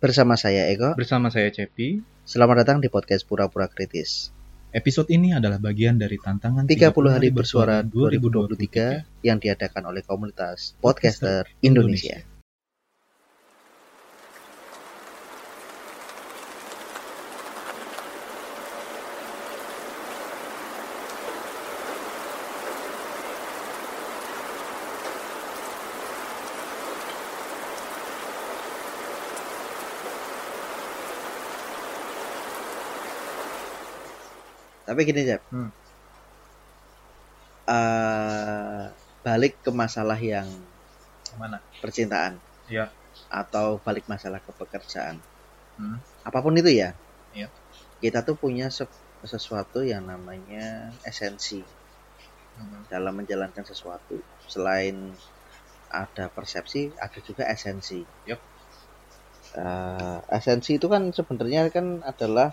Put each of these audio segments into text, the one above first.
Bersama saya Eko. Bersama saya Cepi. Selamat datang di podcast Pura-pura Kritis. Episode ini adalah bagian dari tantangan 30 hari bersuara 2023 yang diadakan oleh komunitas podcaster Indonesia. Tapi gini Jeb, Hmm. Eh, balik ke masalah yang Mana? percintaan Iya. atau balik masalah ke pekerjaan. Hmm. Apa pun itu ya. Iya. Kita tuh punya se- sesuatu yang namanya esensi Hmm. dalam menjalankan sesuatu. Selain ada persepsi, ada juga esensi. Yup. Eh, esensi itu kan sebenarnya kan adalah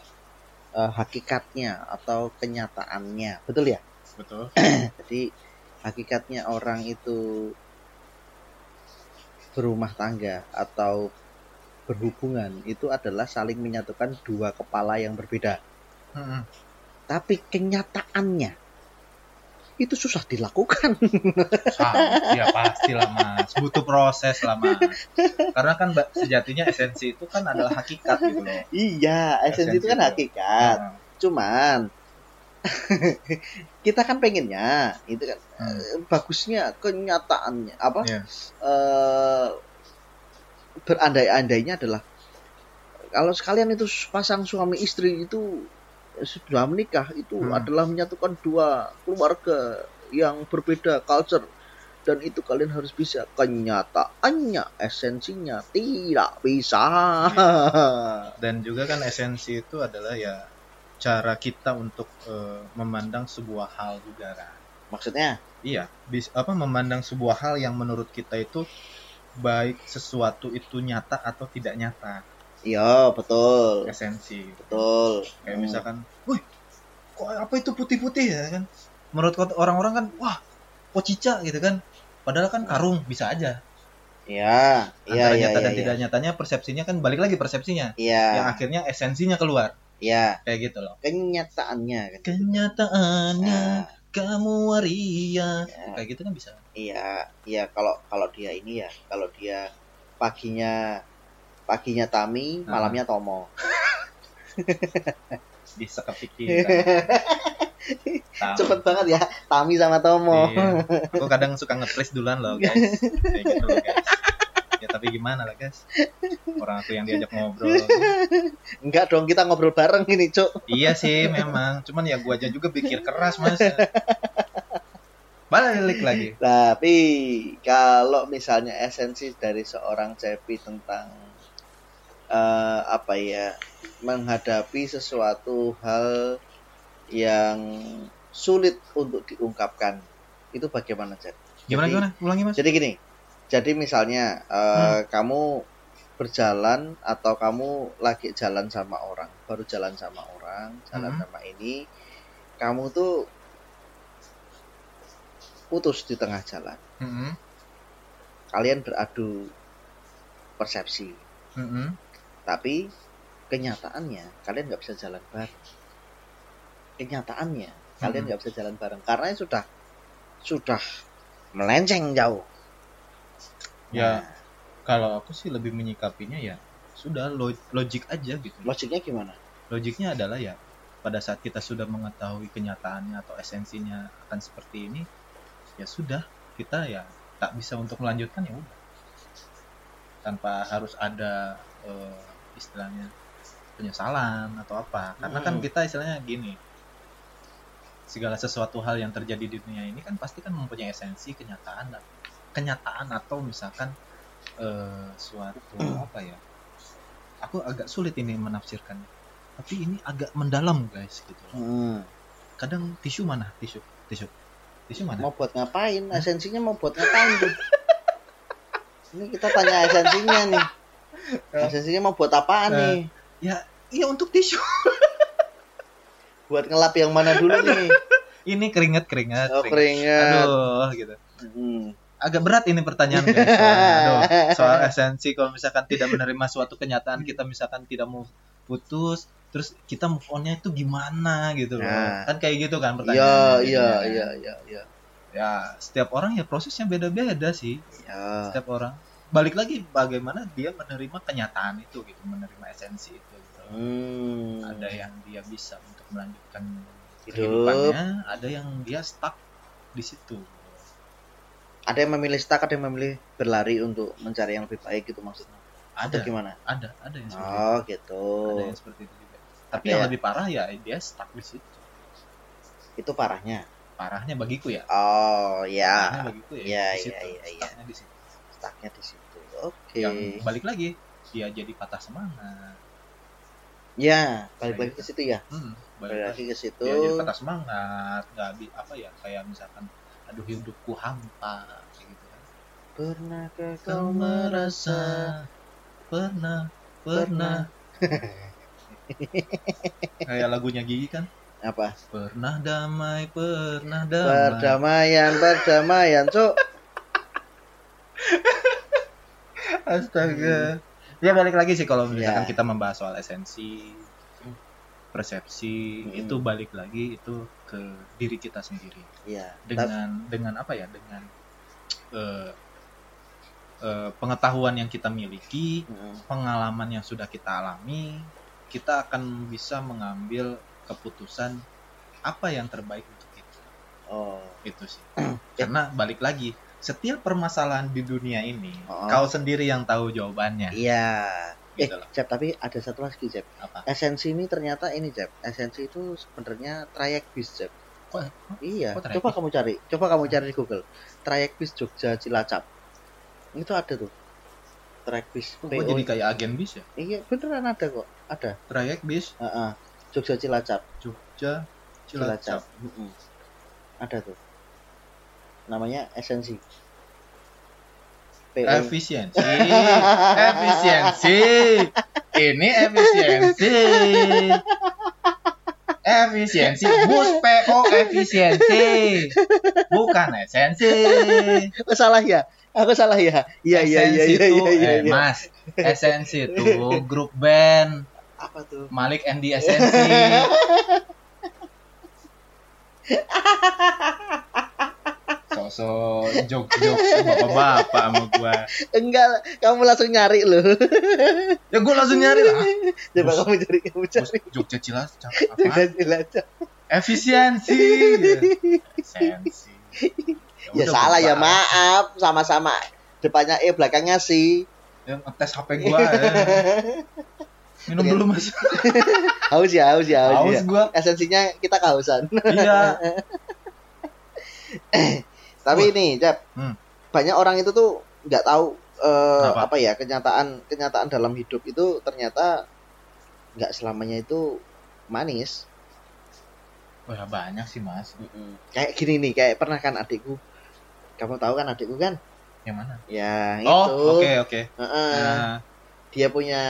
eh, hakikatnya atau kenyataannya, betul ya? Betul. Jadi hakikatnya orang itu berumah tangga atau berhubungan itu adalah saling menyatukan dua kepala yang berbeda. Hmm. Tapi kenyataannya itu susah dilakukan. Sama. Ya pastilah mas. Butuh proses lah mas. Karena kan sejatinya esensi itu kan adalah hakikat gitu loh. iya, esensi Esensi itu kan itu. hakikat. Hmm. Cuman kita kan pengennya itu kan Hmm. eh, bagusnya kenyataannya apa? Iya. eh berandai-andainya adalah kalau sekalian itu pasang suami istri itu sudah menikah itu Hmm. adalah menyatukan dua keluarga yang berbeda culture dan itu kalian harus bisa kenyataannya esensinya tidak bisa Dan juga kan esensi itu adalah ya cara kita untuk eh, memandang sebuah hal juga kan. maksudnya Iya, bis, apa memandang sebuah hal yang menurut kita itu baik sesuatu itu nyata atau tidak nyata. Iya betul Esensi. betul Kayak Hmm. misalkan, "Wih, kok apa itu putih-putih ya kan?" Menurut orang-orang kan, "Wah, kok cica gitu kan." Padahal kan karung bisa aja. iya iya iya nyata dan iya tidak nyatanya persepsinya kan balik lagi persepsinya. iya Yang akhirnya esensinya keluar. iya Kayak gitu loh. kenyataannya kan Kenyataannya Nah, kamu waria. ya. Kayak gitu kan bisa. Iya, iya kalau kalau dia ini ya, kalau dia paginya paginya Tami, Ah. malamnya Tomo. Bisa kepikiran. Cepet banget ya, Tami sama Tomo. Iya. Aku kadang suka nge-trace duluan loh guys. Kayak gitu loh guys. Ya tapi gimana lah guys. Orang aku yang diajak ngobrol. Enggak dong, kita ngobrol bareng ini, Cuk. Iya sih memang. Cuman ya gua aja juga pikir keras mas. Balik lagi. Tapi kalau misalnya esensi dari seorang Cepi tentang eh, apa ya, menghadapi sesuatu hal yang sulit untuk diungkapkan, itu bagaimana, Cep? Gimana Jadi- gimana? Ulangi mas. Jadi gini, jadi misalnya eh, kamu berjalan atau kamu lagi jalan sama orang, baru jalan sama orang, jalan Hmm. sama ini, kamu tuh putus di tengah jalan. Mm-mm. Kalian beradu persepsi, Mm-mm. Tapi kenyataannya kalian nggak bisa jalan bareng. Kenyataannya kalian Hmm. nggak bisa jalan bareng karena sudah sudah melenceng jauh. Ya Nah, kalau aku sih lebih menyikapinya ya sudah lo- logik aja gitu. logiknya gimana? Logiknya adalah ya pada saat kita sudah mengetahui kenyataannya atau esensinya akan seperti ini ya sudah kita ya tak bisa untuk melanjutkan ya udah tanpa harus ada eh, istilahnya penyesalan atau apa karena kan Hmm. kita istilahnya gini segala sesuatu hal yang terjadi di dunia ini kan pasti kan mempunyai esensi kenyataan dan kenyataan atau misalkan eh, suatu apa ya aku agak sulit ini menafsirkan tapi ini agak mendalam guys gitu Hmm. kadang tisu mana tisu tisu tisu mana Mau buat ngapain? Esensinya mau buat ngapain tuh? Ini kita tanya esensinya nih. Esensinya mau buat apaan Eh. nih? iya untuk tisu Buat ngelap yang mana dulu nih? ini keringat keringat Oh keringat. aduh gitu Hmm. agak berat ini pertanyaan guys. Aduh, soal esensi kalau misalkan tidak menerima suatu kenyataan kita misalkan tidak mau putus terus kita move onnya itu gimana gitu loh. Nah. Kan kayak gitu kan Iya, pertanyaannya. iya, jadinya. iya, iya, iya. Ya, setiap orang ya prosesnya beda-beda sih. Ya. Setiap orang. Balik lagi bagaimana dia menerima kenyataan itu gitu, menerima esensi itu gitu. Hmm. Ada yang dia bisa untuk melanjutkan Hidup. kehidupannya, ada yang dia stuck di situ. Ada yang memilih stuck, ada yang memilih berlari untuk mencari yang lebih baik gitu maksudnya. Atau Ada, gimana? ada, ada yang seperti itu. Oh, gitu. Ada yang seperti itu juga. Tapi Ada yang ya? lebih parah ya dia stuck di situ. Itu parahnya. Parahnya bagiku ya. Oh, Parahnya ya. bagiku ya. Iya, iya, iya, iya. Stucknya di situ. Stucknya di situ. Oke. Yang balik lagi dia jadi patah semangat. Ya, balik lagi ke situ ya. Hmm, Balik balik lagi ke situ. Dia jadi patah semangat, nggak apa ya kayak misalkan aduh hidupku hampa kayak gitu kan. Pernahkah Kau merasa pernah pernah kayak lagunya Gigi kan apa? pernah damai pernah damai Perdamaian, perdamaian, Cuk. Astaga ya balik lagi sih kalau misalkan Ya. kita membahas soal esensi persepsi Hmm. itu balik lagi itu ke diri kita sendiri Iya. Tapi- dengan dengan apa ya dengan eh, eh, pengetahuan yang kita miliki Mm, pengalaman yang sudah kita alami kita akan bisa mengambil keputusan apa yang terbaik untuk kita Oh. itu sih karena balik lagi setiap permasalahan di dunia ini Oh. kau sendiri yang tahu jawabannya Iya. Eh, gitu Jeb, tapi ada satu lagi, Jeb. apa Esensi ini ternyata ini, Jeb. Esensi itu sebenarnya trayek bis, Jeb. Kok- Iya, kok coba kamu cari. Coba kamu cari di Google. Trayek bis Jogja Cilacap. Itu ada tuh. Trayek bis. kok jadi kayak agen bis ya Iya, beneran ada kok. Ada. trayek bis Heeh. Jogja Cilacap. Jogja Cilacap Mm-mm. Ada tuh. Namanya esensi. Efisiensi efisiensi ini efisiensi efisiensi bus PO efisiensi bukan esensi Aku salah ya? Aku salah ya? Iya, iya, iya, iya, itu, iya, iya, eh, iya. mas esensi itu grup band Apa tuh? Malik Andy esensi sosok jok jok bapak-bapak sama gua Enggak, kamu langsung nyari loh. ya gua langsung nyari lah Coba kamu cari, kamu cari. Jogja Cilacap Jogja apa Cilacap. efisiensi esensi Ya udah, salah ya, maaf. Sama-sama. Depannya E, belakangnya si. yang ngetes HP gua ya. minum dulu mas Haus ya, haus ya, haus, haus ya. gua Esensinya kita kehausan. iya Tapi Wah. ini, Jep. Hmm. Banyak orang itu tuh nggak tahu eh, Apa? apa ya kenyataan kenyataan dalam hidup itu ternyata nggak selamanya itu manis. wah banyak sih mas Kayak gini nih, kayak pernah kan adikku. Kamu tahu kan adikku kan? yang mana Ya, oh itu. oke oke Heeh. Nah, Dia punya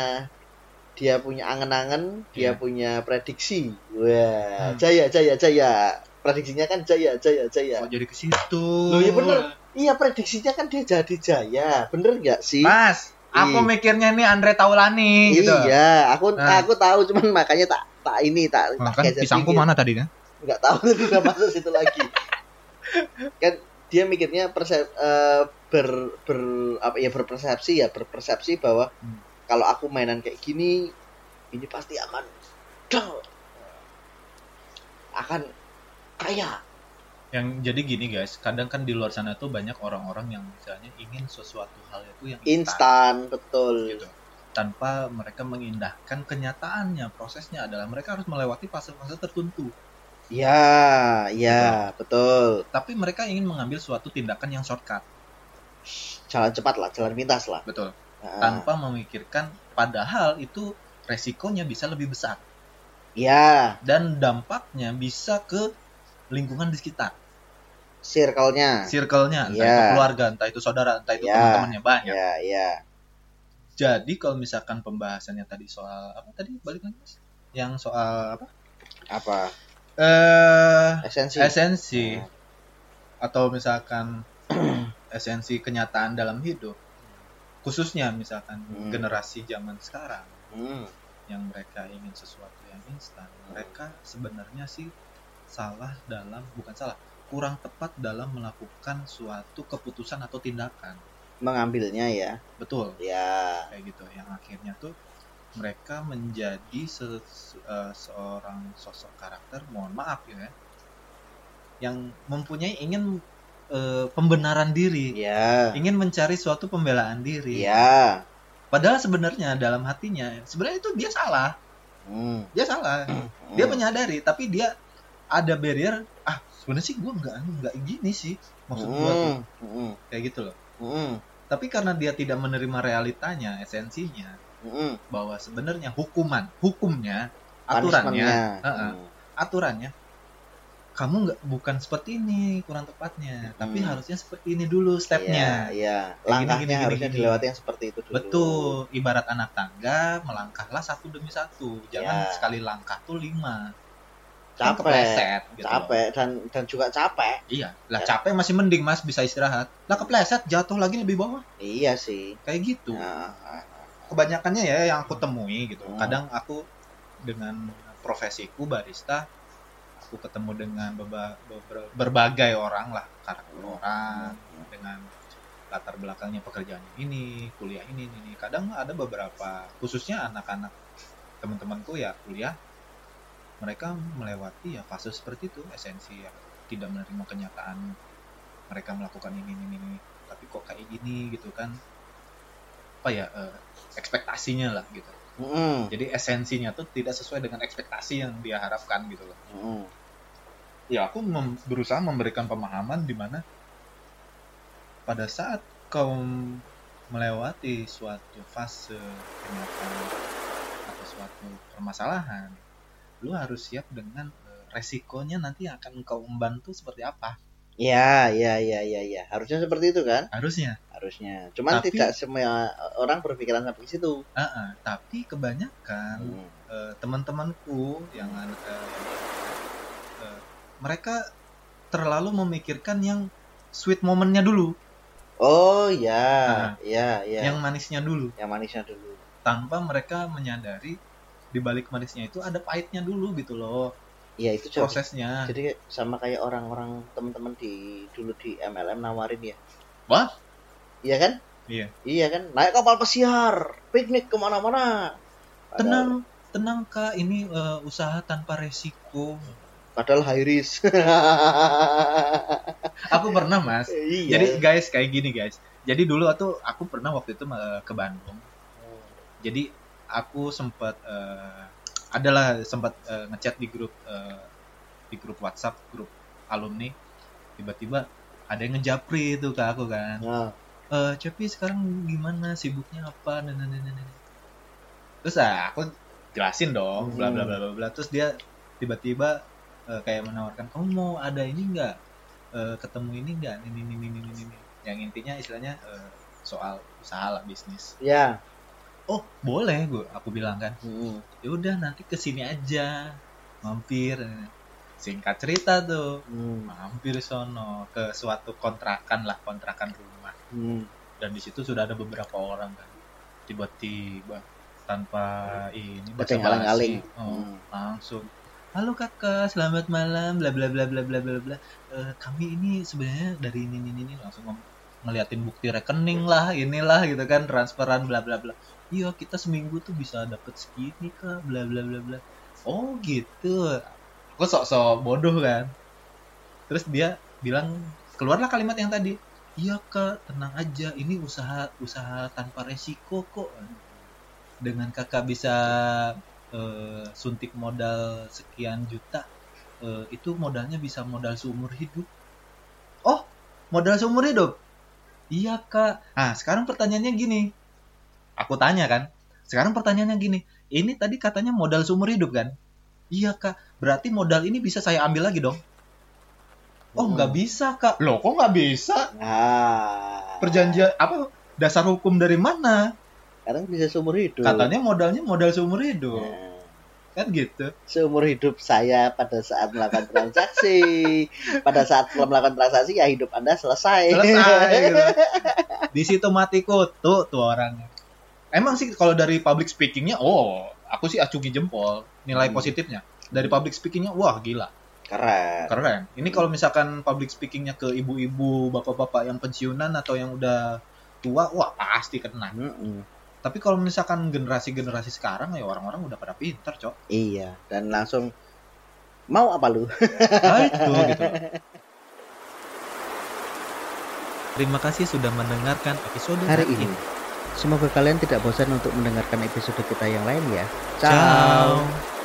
dia punya angen-angen, dia Iya. punya prediksi. Wah, Hmm. jaya jaya jaya. Prediksinya kan jaya jaya jaya. oh jadi ke situ Loh, ya bener. Iya, prediksinya kan dia jadi jaya. Bener nggak sih? mas aku Ih. mikirnya ini Andre Taulani gitu Iya, aku Nah. aku tahu cuman makanya tak tak ini tak Nah, tak kan pisangku mana tadi kan nggak tahu tadi udah masuk situ lagi kan dia mikirnya persep, eh, ber, ber apa ya berpersepsi ya berpersepsi bahwa Hmm. kalau aku mainan kayak gini ini pasti akan duh, akan kaya. Yang jadi gini guys kadang kan di luar sana tuh banyak orang-orang yang misalnya ingin sesuatu hal itu yang instan. Betul. Gitu. Tanpa mereka mengindahkan kenyataannya prosesnya adalah mereka harus melewati fase-fase tertentu. Ya ya betul. Tapi mereka ingin mengambil suatu tindakan yang shortcut. Jalan cepat lah jalan pintas lah. Betul. Nah, tanpa memikirkan padahal itu resikonya bisa lebih besar. Ya dan dampaknya bisa ke lingkungan di sekitar. Circle-nya. Circle-nya entah Ya. itu keluarga entah itu saudara entah itu Ya. teman-temannya banyak. Ya ya jadi kalau misalkan pembahasannya tadi soal apa tadi? Balik lagi mas? Yang soal apa? Apa? Eh esensi. esensi. Oh. atau misalkan esensi kenyataan dalam hidup. Khususnya misalkan Hmm. generasi zaman sekarang. Hmm. yang mereka ingin sesuatu yang instan. Mereka sebenarnya sih salah dalam bukan salah kurang tepat dalam melakukan suatu keputusan atau tindakan. Mengambilnya ya. Betul. Ya. Kayak gitu. Yang akhirnya tuh mereka menjadi se- se- eh, seorang sosok karakter mohon maaf ya yang mempunyai ingin eh, pembenaran diri. Ya. Ingin mencari suatu pembelaan diri. Ya. Padahal sebenarnya dalam hatinya sebenarnya itu dia salah. Hmm. dia salah. Dia Hmm. menyadari tapi dia ada barrier ah sebenarnya sih gue nggak nggak gini sih maksud gue tuh. Hmm. kayak gitu loh Hmm. tapi karena dia tidak menerima realitanya esensinya Hmm. bahwa sebenarnya hukuman hukumnya aturannya. Heeh. Hmm. aturannya kamu nggak bukan seperti ini kurang tepatnya tapi Hmm. harusnya seperti ini dulu stepnya. Kayak gini, Langkahnya gini, gini, harusnya gini. dilewati yang seperti itu dulu. betul ibarat anak tangga melangkahlah satu demi satu jangan Ya. sekali langkah tuh lima Capek, kepleset gitu loh. capek dan dan juga capek. iya lah Ya. capek masih mending mas bisa istirahat lah kepleset jatuh lagi lebih bawah Iya sih. kayak gitu Nah, kebanyakannya ya yang aku temui gitu Hmm. kadang aku dengan profesiku barista aku ketemu dengan beba- beba- berbagai orang lah karakter orang dengan latar belakangnya pekerjaan ini kuliah ini ini. kadang ada beberapa khususnya anak-anak teman-temanku ya kuliah mereka melewati ya fase seperti itu esensi ya. Tidak menerima kenyataan mereka melakukan ini ini ini. Tapi kok kayak gini gitu kan? Apa ya eh, ekspektasinya lah gitu. Mm-mm. jadi esensinya tuh tidak sesuai dengan ekspektasi yang dia harapkan gitu loh. Mm-mm. ya aku mem- berusaha memberikan pemahaman di mana pada saat kau melewati suatu fase kenyataan atau suatu permasalahan lu harus siap dengan eh, resikonya nanti yang akan kau membantu seperti apa Ya, ya, ya, ya, ya. Harusnya seperti itu kan? harusnya Harusnya. Cuman Tapi- tidak semua orang berpikiran sampai ke situ. Ah, ah. tapi kebanyakan Hmm. eh, teman-temanku yang eh, eh, mereka terlalu memikirkan yang sweet momennya dulu Oh, ya, Nah, ya, ya. yang manisnya dulu yang manisnya dulu. tanpa mereka menyadari di balik manisnya itu ada pahitnya dulu gitu loh Iya, itu coba. prosesnya Jadi sama kayak orang-orang teman-teman di dulu di MLM nawarin ya. Wah? Iya kan? Iya. Iya kan? Naik kapal pesiar, piknik ke mana-mana. Padahal- tenang tenang kak ini eh, usaha tanpa resiko Padahal high risk. aku pernah mas iya. jadi guys kayak gini guys jadi dulu tuh aku pernah waktu itu eh, ke Bandung jadi aku sempat eh, adalah sempat eh, ngechat di grup eh, di grup WhatsApp grup alumni. Tiba-tiba ada yang ngejapri itu ke aku kan. Nah, eh Cepi sekarang gimana? Sibuknya apa? Nah, nah, nah, nah, nah. terus ah, aku jelasin dong bla bla bla bla bla. Terus dia tiba-tiba eh, kayak menawarkan kamu mau ada ini enggak ketemu ini enggak ini ini ini ini ini yang intinya istilahnya eh, soal usaha lah bisnis. Ya. Oh boleh gue aku bilang kan Hmm. ya udah nanti ke sini aja mampir singkat cerita tuh Hmm. mampir sono ke suatu kontrakan lah kontrakan rumah Hmm. dan di situ sudah ada beberapa orang kan tiba-tiba tanpa ini basa-basi, aling-aling. oh, Hmm. langsung halo kakak selamat malam bla bla bla bla bla bla bla Eh, kami ini sebenarnya dari ini ini ini langsung ngeliatin bukti rekening lah inilah gitu kan transferan bla bla bla iya kita seminggu tuh bisa dapet segini kak bla bla bla bla. Oh gitu. Aku sok-sok bodoh kan. Terus dia bilang keluarlah kalimat yang tadi. Iya kak tenang aja ini usaha usaha tanpa resiko kok. Dengan kakak bisa eh, suntik modal sekian juta eh, itu modalnya bisa modal seumur hidup. Oh modal seumur hidup? Iya kak. Nah sekarang pertanyaannya gini aku tanya kan sekarang pertanyaannya gini ini tadi katanya modal seumur hidup kan? Iya kak. Berarti modal ini bisa saya ambil lagi dong. Oh Hmm. nggak bisa kak. Loh kok nggak bisa? Nah. perjanjian apa dasar hukum dari mana? Sekarang bisa seumur hidup. katanya modalnya modal seumur hidup. Nah, kan gitu. Seumur hidup saya pada saat melakukan transaksi. Pada saat melakukan transaksi ya hidup anda selesai. Selesai gitu. di situ mati kutu tuh orangnya emang sih kalau dari public speakingnya oh aku sih acungi jempol nilai Hmm. positifnya. Dari public speakingnya wah gila. Keren. Keren. Ini kalau misalkan public speakingnya ke ibu-ibu bapak-bapak yang pensiunan atau yang udah tua wah pasti kena. Mm-mm. tapi kalau misalkan generasi-generasi sekarang ya orang-orang udah pada pinter cok. Iya dan langsung mau apa lu? Nah, itu gitu. Terima kasih sudah mendengarkan episode hari saat ini semoga kalian tidak bosan untuk mendengarkan episode kita yang lain ya. Ciao